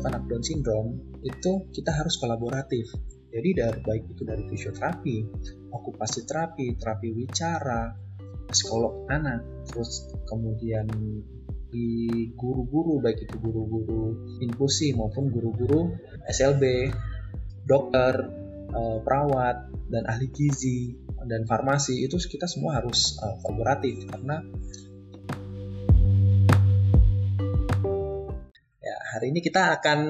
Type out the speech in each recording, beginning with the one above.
untuk anak Down syndrome itu kita harus kolaboratif. Jadi dari baik itu dari fisioterapi, okupasi terapi, terapi wicara, psikolog anak, terus kemudian di guru-guru baik itu guru-guru inklusi maupun guru-guru SLB, dokter, eh, perawat dan ahli gizi dan farmasi itu kita semua harus uh, kolaboratif karena hari ini kita akan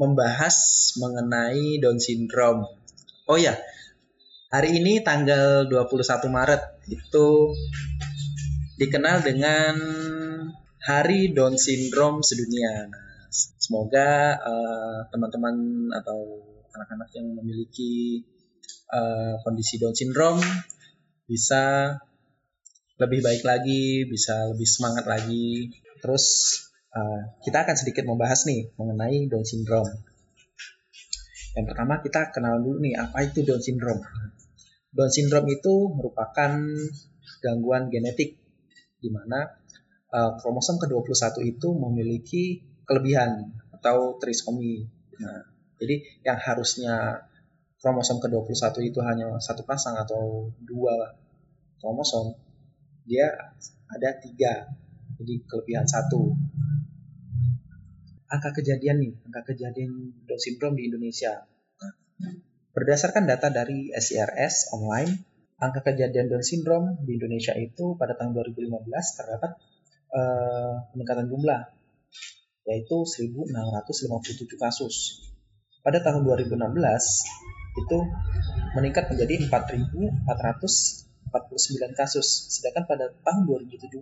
membahas mengenai Down syndrome. Oh ya, hari ini tanggal 21 Maret itu dikenal dengan Hari Down Syndrome sedunia. Semoga teman-teman uh, atau anak-anak yang memiliki uh, kondisi Down Syndrome bisa lebih baik lagi, bisa lebih semangat lagi. Terus uh, kita akan sedikit membahas nih mengenai Down Syndrome. Yang pertama kita kenal dulu nih apa itu Down Syndrome. Down Syndrome itu merupakan gangguan genetik di mana uh, kromosom ke-21 itu memiliki kelebihan atau trisomi. Nah, jadi yang harusnya kromosom ke-21 itu hanya satu pasang atau dua kromosom, dia ada tiga, jadi kelebihan satu. Angka kejadian nih, angka kejadian Down syndrome di Indonesia. Berdasarkan data dari SIRS online, angka kejadian Down syndrome di Indonesia itu pada tahun 2015 terdapat uh, peningkatan jumlah yaitu 1657 kasus. Pada tahun 2016 itu meningkat menjadi 4449 kasus. Sedangkan pada tahun 2017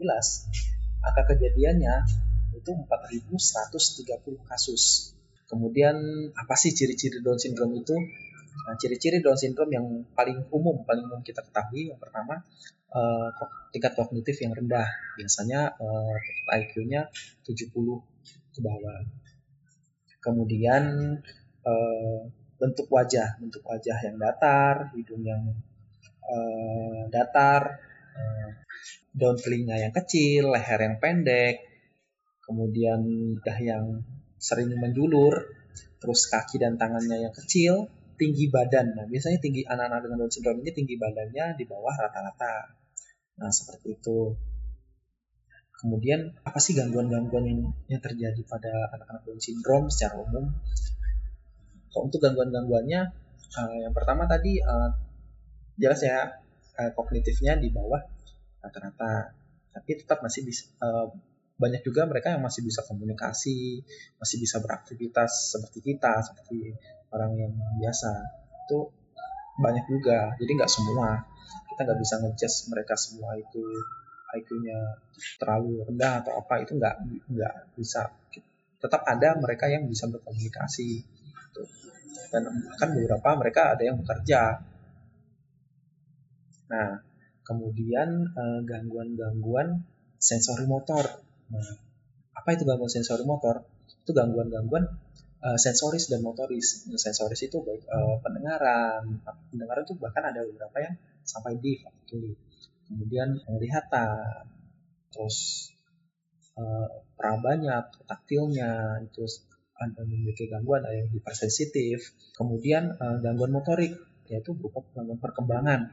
angka kejadiannya itu 4130 kasus. Kemudian apa sih ciri-ciri Down syndrome itu? Nah, ciri-ciri Down syndrome yang paling umum, paling umum kita ketahui yang pertama uh, tingkat kognitif yang rendah. Biasanya uh, IQ-nya 70 ke bawah. Kemudian uh, bentuk wajah, bentuk wajah yang datar, hidung yang uh, datar, uh, daun telinga yang kecil, leher yang pendek, kemudian dah yang sering menjulur, terus kaki dan tangannya yang kecil, tinggi badan. Nah, biasanya tinggi anak-anak dengan Down syndrome ini tinggi badannya di bawah rata-rata. Nah, seperti itu. Kemudian, apa sih gangguan-gangguan yang terjadi pada anak-anak Down syndrome secara umum? Kalau untuk gangguan-gangguannya, uh, yang pertama tadi uh, jelas ya uh, kognitifnya di bawah rata-rata, tapi tetap masih bisa uh, banyak juga mereka yang masih bisa komunikasi, masih bisa beraktivitas seperti kita, seperti orang yang biasa. Itu banyak juga, jadi nggak semua. Kita nggak bisa ngejudge mereka semua itu IQ-nya terlalu rendah atau apa. Itu nggak nggak bisa. Tetap ada mereka yang bisa berkomunikasi. Gitu. dan kan beberapa mereka ada yang bekerja. Nah kemudian eh, gangguan-gangguan sensori motor nah apa itu gangguan sensori motor? Itu gangguan-gangguan uh, sensoris dan motoris. Sensoris itu baik uh, pendengaran. Pendengaran itu bahkan ada beberapa yang sampai di faktori. Kemudian penglihatan, terus uh, perabanya, taktilnya, itu ada memiliki gangguan, ada yang hipersensitif. Kemudian uh, gangguan motorik, yaitu berupa gangguan perkembangan,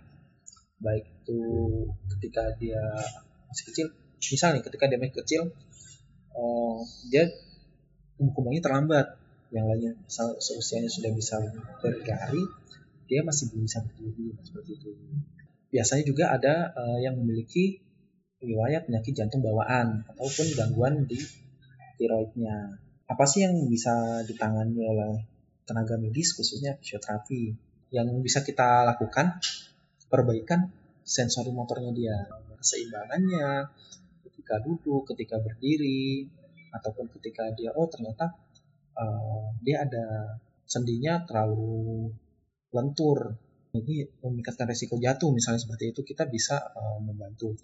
baik itu ketika dia masih kecil, misalnya ketika dia masih kecil, uh, dia kembangnya terlambat, yang lainnya seusianya sudah bisa berlari, dia masih belum bisa berdiri seperti itu. Biasanya juga ada uh, yang memiliki riwayat penyakit jantung bawaan ataupun gangguan di tiroidnya. Apa sih yang bisa ditangani oleh tenaga medis khususnya fisioterapi? Yang bisa kita lakukan perbaikan sensori motornya dia, keseimbangannya ketika duduk, ketika berdiri, ataupun ketika dia oh ternyata uh, dia ada sendinya terlalu lentur. Jadi meningkatkan resiko jatuh misalnya seperti itu kita bisa uh, membantu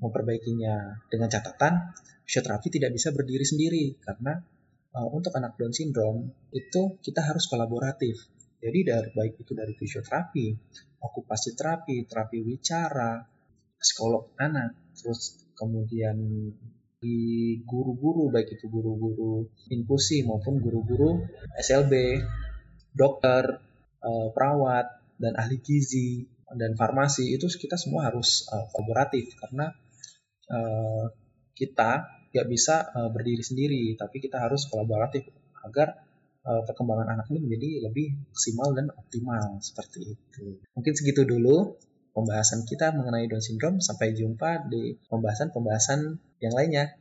memperbaikinya. Dengan catatan fisioterapi tidak bisa berdiri sendiri karena uh, untuk anak Down syndrome itu kita harus kolaboratif. Jadi dari baik itu dari fisioterapi okupasi terapi terapi wicara psikolog anak terus kemudian di guru-guru baik itu guru-guru infusi maupun guru-guru SLB, dokter, uh, perawat dan ahli gizi dan farmasi itu kita semua harus uh, kolaboratif karena uh, kita nggak bisa berdiri sendiri tapi kita harus kolaboratif agar perkembangan anak ini menjadi lebih maksimal dan optimal seperti itu. Mungkin segitu dulu pembahasan kita mengenai Down syndrome sampai jumpa di pembahasan-pembahasan yang lainnya